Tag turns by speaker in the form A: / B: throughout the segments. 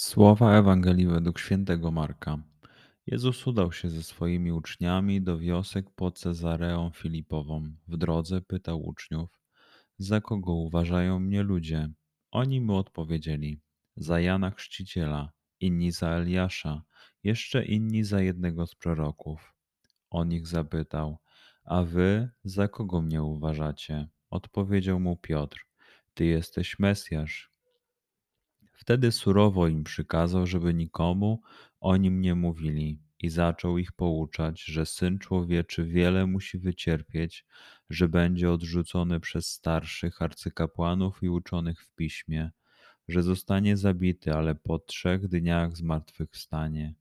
A: Słowa Ewangelii według świętego Marka. Jezus udał się ze swoimi uczniami do wiosek pod Cezareą Filipową. W drodze pytał uczniów, za kogo uważają mnie ludzie? Oni mu odpowiedzieli, za Jana Chrzciciela, inni za Eliasza, jeszcze inni za jednego z proroków. On ich zapytał, a wy za kogo mnie uważacie? Odpowiedział mu Piotr, ty jesteś Mesjasz. Wtedy surowo im przykazał, żeby nikomu o nim nie mówili i zaczął ich pouczać, że Syn Człowieczy wiele musi wycierpieć, że będzie odrzucony przez starszych arcykapłanów i uczonych w piśmie, że zostanie zabity, ale po trzech dniach zmartwychwstanie.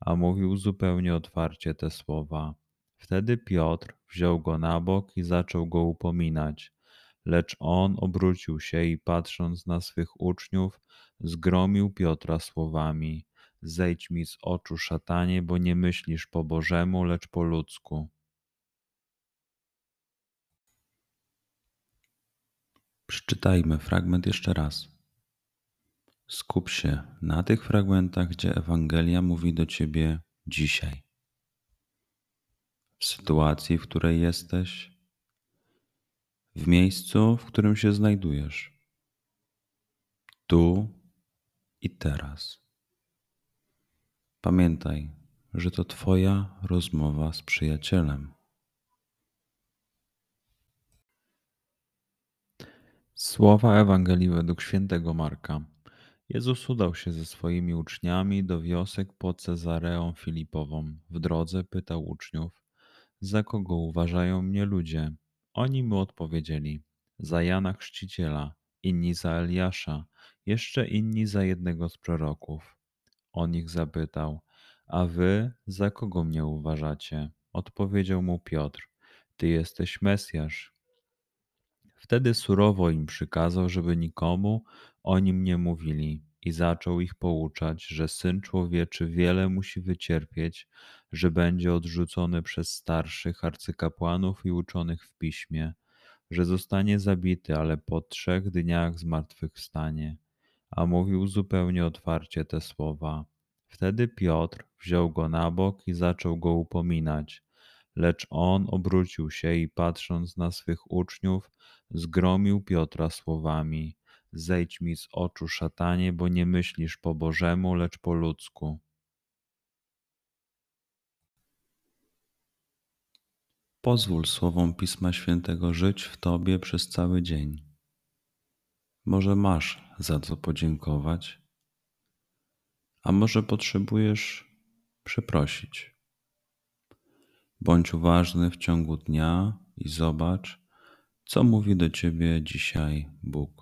A: A mówił zupełnie otwarcie te słowa. Wtedy Piotr wziął go na bok i zaczął go upominać. Lecz on obrócił się i patrząc na swych uczniów, zgromił Piotra słowami: Zejdź mi z oczu, szatanie, bo nie myślisz po Bożemu, lecz po ludzku. Przeczytajmy fragment jeszcze raz. Skup się na tych fragmentach, gdzie Ewangelia mówi do ciebie dzisiaj. W sytuacji, w której jesteś, w miejscu, w którym się znajdujesz. Tu i teraz. Pamiętaj, że to Twoja rozmowa z przyjacielem. Słowa Ewangelii według świętego Marka. Jezus udał się ze swoimi uczniami do wiosek pod Cezareą Filipową. W drodze pytał uczniów, za kogo uważają mnie ludzie? Oni mu odpowiedzieli: Za Jana Chrzciciela, inni za Eliasza, jeszcze inni za jednego z proroków. On ich zapytał: A wy za kogo mnie uważacie? Odpowiedział mu Piotr: Ty jesteś Mesjasz. Wtedy surowo im przykazał, żeby nikomu o nim nie mówili, i zaczął ich pouczać, że syn człowieczy wiele musi wycierpieć, że będzie odrzucony przez starszych arcykapłanów i uczonych w piśmie, że zostanie zabity, ale po trzech dniach zmartwychwstanie. A mówił zupełnie otwarcie te słowa. Wtedy Piotr wziął go na bok i zaczął go upominać. Lecz on obrócił się i patrząc na swych uczniów, zgromił Piotra słowami: Zejdź mi z oczu, szatanie, bo nie myślisz po Bożemu, lecz po ludzku. Pozwól słowom Pisma Świętego żyć w Tobie przez cały dzień. Może masz za co podziękować, a może potrzebujesz przeprosić. Bądź uważny w ciągu dnia i zobacz, co mówi do ciebie dzisiaj Bóg.